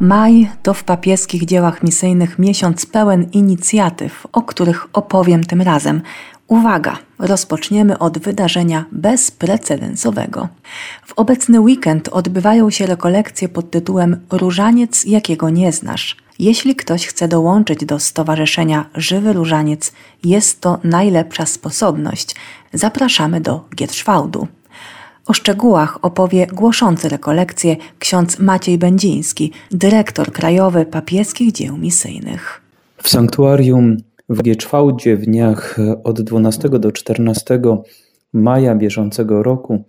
Maj to w papieskich dziełach misyjnych miesiąc pełen inicjatyw, o których opowiem tym razem. Uwaga, rozpoczniemy od wydarzenia bezprecedensowego. W obecny weekend odbywają się rekolekcje pod tytułem Różaniec, jakiego nie znasz. Jeśli ktoś chce dołączyć do Stowarzyszenia Żywy Różaniec, jest to najlepsza sposobność. Zapraszamy do Gietrzwałdu. O szczegółach opowie głoszący rekolekcję ksiądz Maciej Będziński, dyrektor krajowy papieskich dzieł misyjnych. W sanktuarium w Gieczwałdzie w dniach od 12 do 14 maja bieżącego roku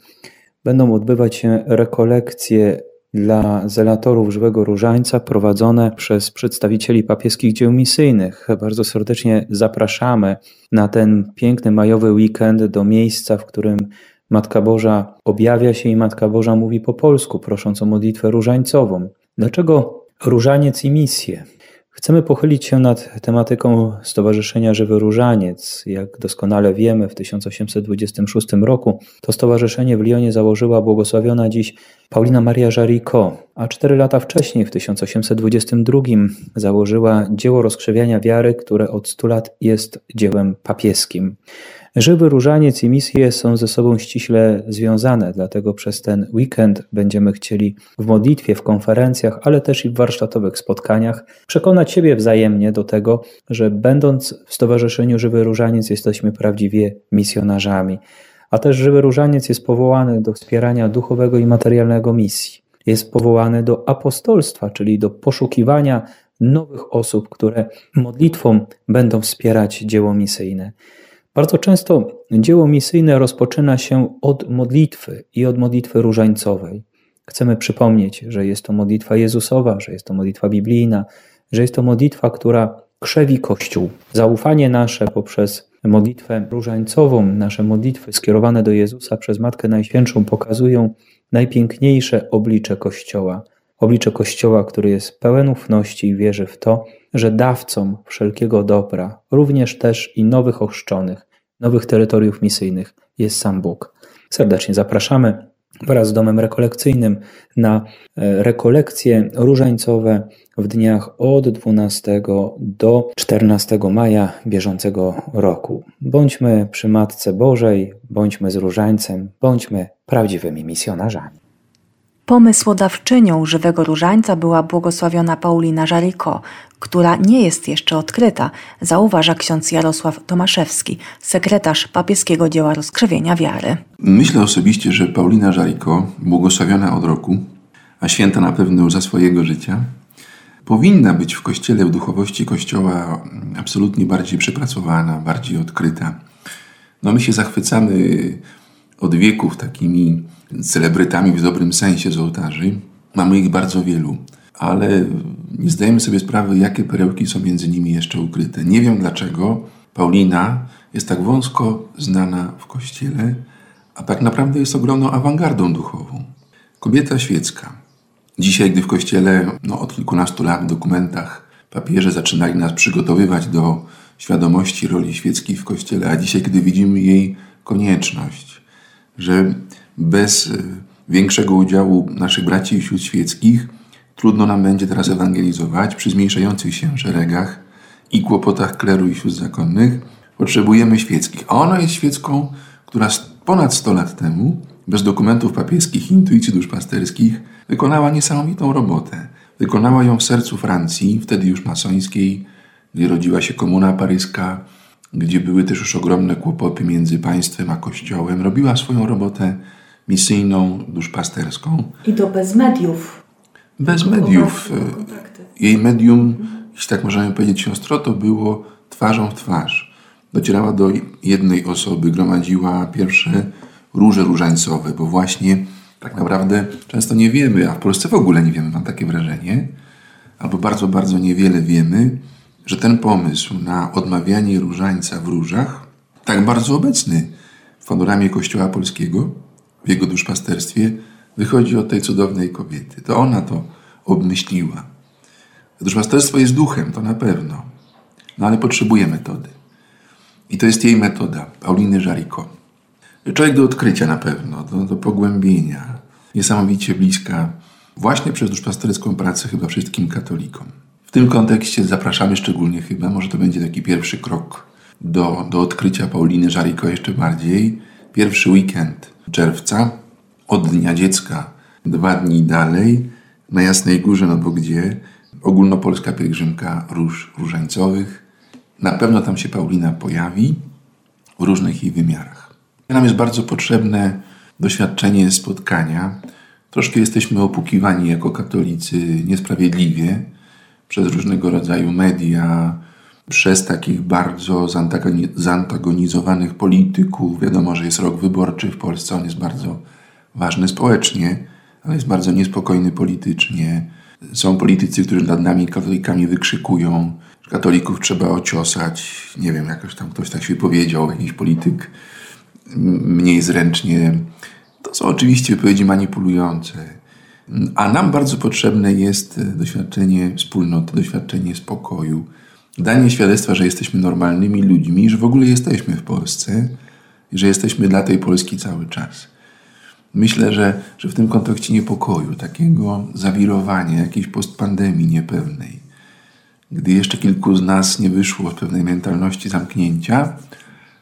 będą odbywać się rekolekcje dla zelatorów Żywego Różańca prowadzone przez przedstawicieli papieskich dzieł misyjnych. Bardzo serdecznie zapraszamy na ten piękny majowy weekend do miejsca, w którym Matka Boża objawia się i Matka Boża mówi po polsku, prosząc o modlitwę różańcową. Dlaczego różaniec i misje? Chcemy pochylić się nad tematyką Stowarzyszenia Żywy Różaniec. Jak doskonale wiemy, w 1826 roku to stowarzyszenie w Lyonie założyła błogosławiona dziś Paulina Maria Jaricot, a cztery lata wcześniej, w 1822, założyła dzieło rozkrzewiania wiary, które od stu lat jest dziełem papieskim. Żywy różaniec i misje są ze sobą ściśle związane, dlatego przez ten weekend będziemy chcieli w modlitwie, w konferencjach, ale też i w warsztatowych spotkaniach przekonać siebie wzajemnie do tego, że będąc w Stowarzyszeniu Żywy Różaniec jesteśmy prawdziwie misjonarzami. A też Żywy Różaniec jest powołany do wspierania duchowego i materialnego misji. Jest powołany do apostolstwa, czyli do poszukiwania nowych osób, które modlitwą będą wspierać dzieło misyjne. Bardzo często dzieło misyjne rozpoczyna się od modlitwy i od modlitwy różańcowej. Chcemy przypomnieć, że jest to modlitwa Jezusowa, że jest to modlitwa biblijna, że jest to modlitwa, która krzewi Kościół. Zaufanie nasze poprzez modlitwę różańcową, nasze modlitwy skierowane do Jezusa przez Matkę Najświętszą pokazują najpiękniejsze oblicze Kościoła. Oblicze Kościoła, który jest pełen ufności i wierzy w to, że dawcą wszelkiego dobra, również też i nowych ochrzczonych, nowych terytoriów misyjnych jest sam Bóg. Serdecznie zapraszamy wraz z domem rekolekcyjnym na e, rekolekcje różańcowe w dniach od 12 do 14 maja bieżącego roku. Bądźmy przy Matce Bożej, bądźmy z różańcem, bądźmy prawdziwymi misjonarzami. Pomysłodawczynią żywego różańca była błogosławiona Paulina Żariko, która nie jest jeszcze odkryta, zauważa ksiądz Jarosław Tomaszewski, sekretarz papieskiego dzieła rozkrzewienia wiary. Myślę osobiście, że Paulina Żariko, błogosławiona od roku, a święta na pewno za swojego życia, powinna być w kościele, w duchowości kościoła absolutnie bardziej przepracowana, bardziej odkryta. No my się zachwycamy od wieków takimi celebrytami w dobrym sensie z ołtarzy. Mamy ich bardzo wielu, ale nie zdajemy sobie sprawy, jakie perełki są między nimi jeszcze ukryte. Nie wiem dlaczego Paulina jest tak wąsko znana w kościele, a tak naprawdę jest ogromną awangardą duchową. Kobieta świecka. Dzisiaj, gdy w kościele no, od kilkunastu lat w dokumentach papieże zaczynali nas przygotowywać do świadomości roli świeckiej w kościele, a dzisiaj, gdy widzimy jej konieczność, że bez e, większego udziału naszych braci i sióstr świeckich trudno nam będzie teraz ewangelizować przy zmniejszających się szeregach i kłopotach kleru i sióstr zakonnych. Potrzebujemy świeckich. A ona jest świecką, która ponad 100 lat temu, bez dokumentów papieskich i intuicji duszpasterskich, wykonała niesamowitą robotę. Wykonała ją w sercu Francji, wtedy już masońskiej, gdzie rodziła się komuna paryska, gdzie były też już ogromne kłopoty między państwem a kościołem. Robiła swoją robotę misyjną, duszpasterską. I to bez mediów. Bez mediów. Jej medium, jeśli tak możemy powiedzieć siostro, to było twarzą w twarz. Docierała do jednej osoby, gromadziła pierwsze róże różańcowe, bo właśnie tak naprawdę często nie wiemy, a w Polsce w ogóle nie wiemy, mam takie wrażenie, albo bardzo, bardzo niewiele wiemy, że ten pomysł na odmawianie różańca w różach, tak bardzo obecny w panoramie Kościoła Polskiego, w jego duszpasterstwie wychodzi od tej cudownej kobiety. To ona to obmyśliła. Duszpasterstwo jest duchem, to na pewno. No ale potrzebuje metody. I to jest jej metoda, Pauliny Żariko. Człowiek do odkrycia na pewno, do, do pogłębienia. Niesamowicie bliska właśnie przez duszpasterską pracę chyba wszystkim katolikom. W tym kontekście zapraszamy szczególnie chyba, może to będzie taki pierwszy krok do, do odkrycia Pauliny Żariko jeszcze bardziej. Pierwszy weekend czerwca, od Dnia Dziecka, dwa dni dalej, na Jasnej Górze, no bo gdzie, ogólnopolska pielgrzymka róż różańcowych. Na pewno tam się Paulina pojawi w różnych jej wymiarach. Nam jest bardzo potrzebne doświadczenie spotkania. Troszkę jesteśmy opukiwani jako katolicy niesprawiedliwie przez różnego rodzaju media, przez takich bardzo zantagonizowanych polityków. Wiadomo, że jest rok wyborczy w Polsce, on jest bardzo ważny społecznie, ale jest bardzo niespokojny politycznie. Są politycy, którzy nad nami, katolikami, wykrzykują, że katolików trzeba ociosać. Nie wiem, jakoś tam ktoś tak się powiedział, jakiś polityk mniej zręcznie. To są oczywiście wypowiedzi manipulujące. A nam bardzo potrzebne jest doświadczenie wspólnoty, doświadczenie spokoju, danie świadectwa, że jesteśmy normalnymi ludźmi, że w ogóle jesteśmy w Polsce i że jesteśmy dla tej Polski cały czas. Myślę, że, że w tym kontekście niepokoju, takiego zawirowania, jakiejś postpandemii niepewnej, gdy jeszcze kilku z nas nie wyszło z pewnej mentalności zamknięcia,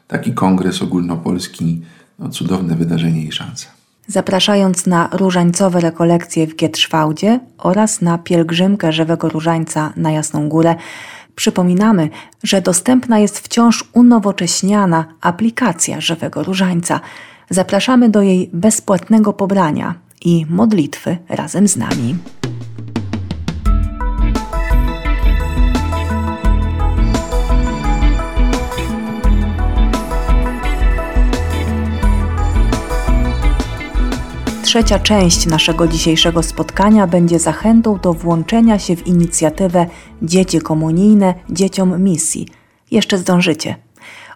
taki kongres ogólnopolski, no, cudowne wydarzenie i szansa. Zapraszając na różańcowe rekolekcje w Gietrzwałdzie oraz na pielgrzymkę żywego różańca na Jasną Górę, przypominamy, że dostępna jest wciąż unowocześniana aplikacja żywego różańca. Zapraszamy do jej bezpłatnego pobrania i modlitwy razem z nami. Trzecia część naszego dzisiejszego spotkania będzie zachętą do włączenia się w inicjatywę Dzieci Komunijne Dzieciom Misji. Jeszcze zdążycie.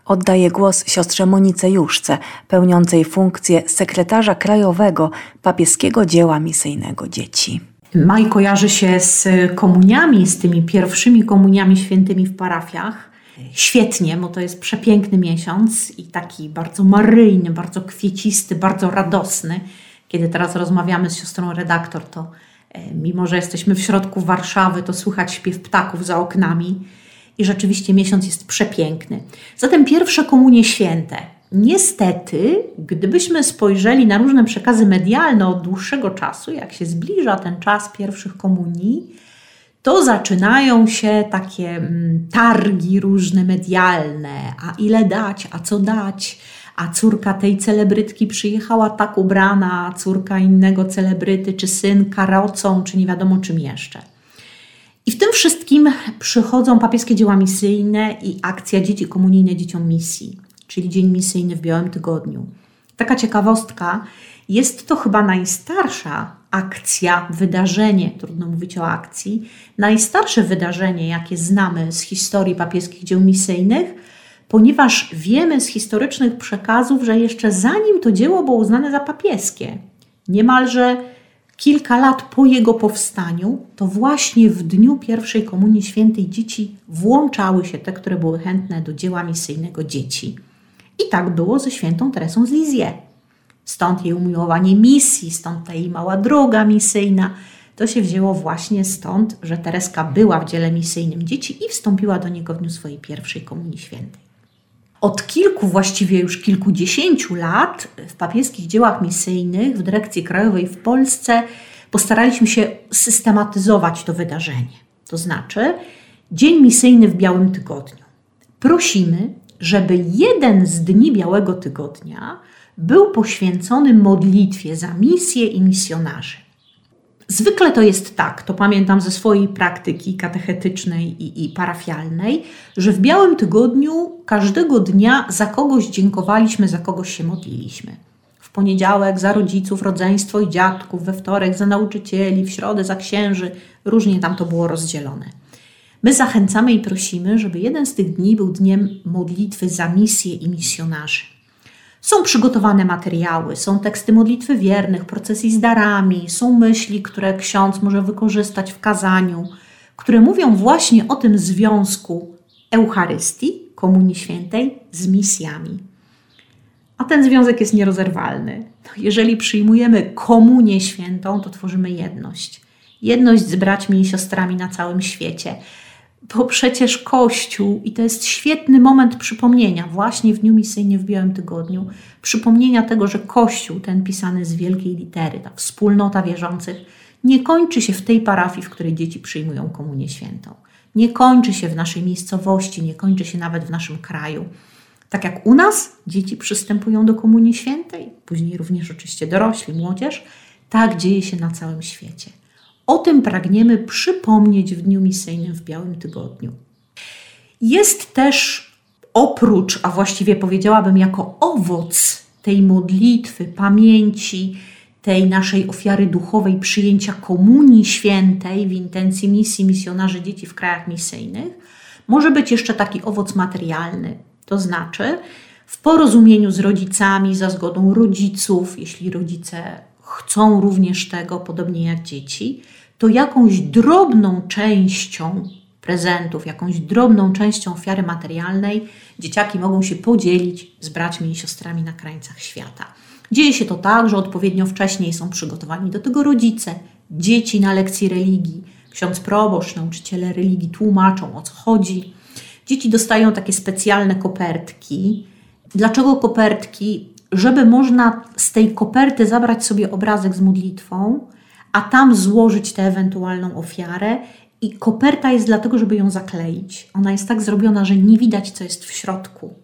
Oddaję głos siostrze Monice Juszce, pełniącej funkcję sekretarza krajowego papieskiego dzieła misyjnego dzieci. Maj kojarzy się z komuniami, z tymi pierwszymi komuniami świętymi w parafiach. Świetnie, bo to jest przepiękny miesiąc i taki bardzo maryjny, bardzo kwiecisty, bardzo radosny kiedy teraz rozmawiamy z siostrą redaktor, to e, mimo, że jesteśmy w środku Warszawy, to słychać śpiew ptaków za oknami i rzeczywiście miesiąc jest przepiękny. Zatem pierwsze komunie święte. Niestety, gdybyśmy spojrzeli na różne przekazy medialne od dłuższego czasu, jak się zbliża ten czas pierwszych komunii, to zaczynają się takie mm, targi różne medialne, a ile dać, a co dać, a córka tej celebrytki przyjechała tak ubrana, a córka innego celebryty, czy syn karocą, czy nie wiadomo czym jeszcze. I w tym wszystkim przychodzą papieskie dzieła misyjne i akcja Dzieci Komunijne Dzieciom Misji, czyli Dzień Misyjny w Białym Tygodniu. Taka ciekawostka, jest to chyba najstarsza akcja, wydarzenie, trudno mówić o akcji, najstarsze wydarzenie, jakie znamy z historii papieskich dzieł misyjnych, ponieważ wiemy z historycznych przekazów, że jeszcze zanim to dzieło było uznane za papieskie, niemalże kilka lat po jego powstaniu, to właśnie w dniu pierwszej komunii świętej dzieci włączały się te, które były chętne do dzieła misyjnego dzieci. I tak było ze świętą Teresą z Lizie. Stąd jej umiłowanie misji, stąd ta jej mała droga misyjna. To się wzięło właśnie stąd, że Tereska była w dziele misyjnym dzieci i wstąpiła do niego w dniu swojej pierwszej komunii świętej. Od kilku, właściwie już kilkudziesięciu lat w papieskich dziełach misyjnych w Dyrekcji Krajowej w Polsce postaraliśmy się systematyzować to wydarzenie. To znaczy Dzień Misyjny w Białym Tygodniu. Prosimy, żeby jeden z dni Białego Tygodnia był poświęcony modlitwie za misję i misjonarzy. Zwykle to jest tak, to pamiętam ze swojej praktyki katechetycznej i, i, parafialnej, że w Białym Tygodniu każdego dnia za kogoś dziękowaliśmy, za kogoś się modliliśmy. W poniedziałek za rodziców, rodzeństwo i dziadków, we wtorek za nauczycieli, w środę za księży, różnie tam to było rozdzielone. My zachęcamy i prosimy, żeby jeden z tych dni był dniem modlitwy za misję i misjonarzy. Są przygotowane materiały, są teksty modlitwy wiernych, procesji z darami, są myśli, które ksiądz może wykorzystać w kazaniu. które mówią właśnie o tym związku Eucharystii, Komunii Świętej, z misjami. A ten związek jest nierozerwalny. No, jeżeli przyjmujemy Komunię Świętą, to tworzymy jedność. Jedność z braćmi i siostrami na całym świecie. Bo przecież Kościół, i to jest świetny moment przypomnienia, właśnie w Dniu Misyjnie w Białym Tygodniu, przypomnienia tego, że Kościół, ten pisany z wielkiej litery, ta wspólnota wierzących, nie kończy się w tej parafii, w której dzieci przyjmują Komunię Świętą. Nie kończy się w naszej miejscowości, nie kończy się nawet w naszym kraju. Tak jak u nas dzieci przystępują do Komunii Świętej, później również oczywiście dorośli, młodzież, tak dzieje się na całym świecie. O tym pragniemy przypomnieć w Dniu Misyjnym w Białym Tygodniu. Jest też oprócz, a właściwie powiedziałabym jako owoc tej modlitwy, pamięci, tej naszej ofiary duchowej, przyjęcia Komunii Świętej w intencji misji misjonarzy dzieci w krajach misyjnych, może być jeszcze taki owoc materialny. To znaczy, w porozumieniu z rodzicami, za zgodą rodziców, jeśli rodzice chcą również tego, podobnie jak dzieci, to jakąś drobną częścią prezentów, jakąś drobną częścią ofiary materialnej dzieciaki mogą się podzielić z braćmi i siostrami na krańcach świata. Dzieje się to tak, że odpowiednio wcześniej są przygotowani do tego rodzice, dzieci na lekcji religii, ksiądz proboszcz, nauczyciele religii tłumaczą o co chodzi. Dzieci dostają takie specjalne kopertki. Dlaczego kopertki? Żeby można z tej koperty zabrać sobie obrazek z modlitwą, a tam złożyć tę ewentualną ofiarę. I koperta jest dlatego, żeby ją zakleić. Ona jest tak zrobiona, że nie widać, co jest w środku.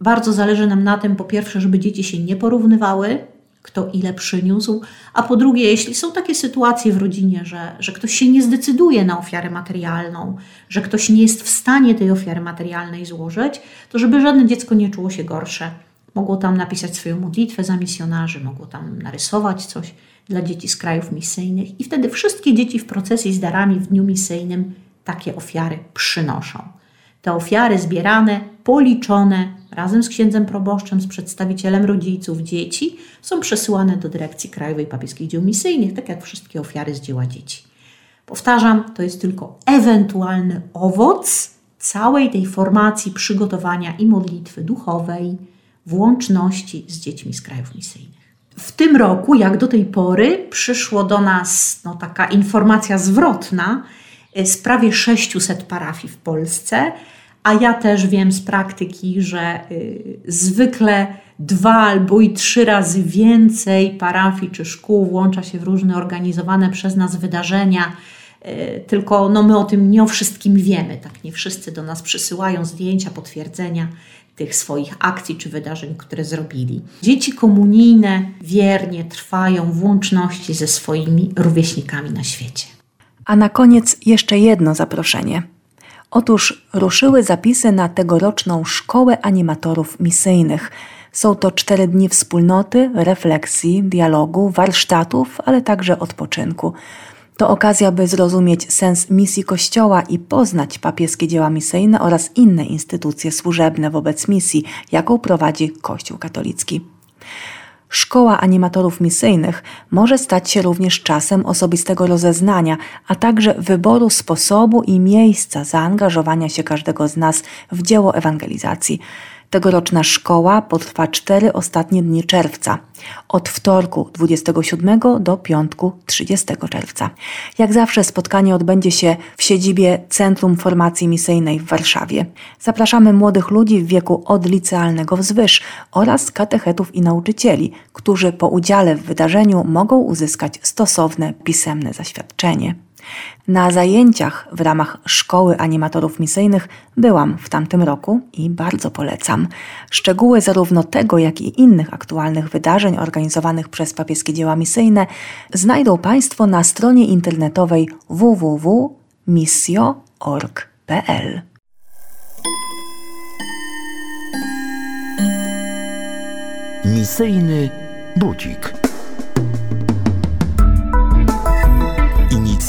Bardzo zależy nam na tym, po pierwsze, żeby dzieci się nie porównywały, kto ile przyniósł, a po drugie, jeśli są takie sytuacje w rodzinie, że, że ktoś się nie zdecyduje na ofiarę materialną, że ktoś nie jest w stanie tej ofiary materialnej złożyć, to żeby żadne dziecko nie czuło się gorsze. Mogło tam napisać swoją modlitwę za misjonarzy, mogło tam narysować coś dla dzieci z krajów misyjnych i wtedy wszystkie dzieci w procesji z darami w dniu misyjnym takie ofiary przynoszą. Te ofiary zbierane, policzone razem z księdzem proboszczem, z przedstawicielem rodziców, dzieci są przesyłane do dyrekcji Krajowej Papieskich Dzieł Misyjnych, tak jak wszystkie ofiary z dzieła dzieci. Powtarzam, to jest tylko ewentualny owoc całej tej formacji przygotowania i modlitwy duchowej w łączności z dziećmi z krajów misyjnych. W tym roku, jak do tej pory, przyszło do nas no, taka informacja zwrotna z prawie 600 parafii w Polsce, a ja też wiem z praktyki, że y, zwykle dwa albo i trzy razy więcej parafii czy szkół włącza się w różne organizowane przez nas wydarzenia. Y, tylko no, my o tym nie o wszystkim wiemy, tak nie wszyscy do nas przysyłają zdjęcia, potwierdzenia tych swoich akcji czy wydarzeń, które zrobili. Dzieci komunijne wiernie trwają w łączności ze swoimi rówieśnikami na świecie. A na koniec jeszcze jedno zaproszenie. Otóż ruszyły zapisy na tegoroczną Szkołę Animatorów Misyjnych. Są to cztery dni wspólnoty, refleksji, dialogu, warsztatów, ale także odpoczynku. To okazja, by zrozumieć sens misji Kościoła i poznać papieskie dzieła misyjne oraz inne instytucje służebne wobec misji, jaką prowadzi Kościół katolicki. Szkoła animatorów misyjnych może stać się również czasem osobistego rozeznania, a także wyboru sposobu i miejsca zaangażowania się każdego z nas w dzieło ewangelizacji. Tegoroczna szkoła potrwa cztery ostatnie dni czerwca, od wtorku 27 do piątku 30 czerwca. Jak zawsze spotkanie odbędzie się w siedzibie Centrum Formacji Misyjnej w Warszawie. Zapraszamy młodych ludzi w wieku od licealnego wzwyż oraz katechetów i nauczycieli, którzy po udziale w wydarzeniu mogą uzyskać stosowne pisemne zaświadczenie. Na zajęciach w ramach Szkoły Animatorów Misyjnych byłam w tamtym roku i bardzo polecam. Szczegóły zarówno tego, jak i innych aktualnych wydarzeń organizowanych przez papieskie dzieła misyjne znajdą Państwo na stronie internetowej www.missio.org.pl. Misyjny budzik.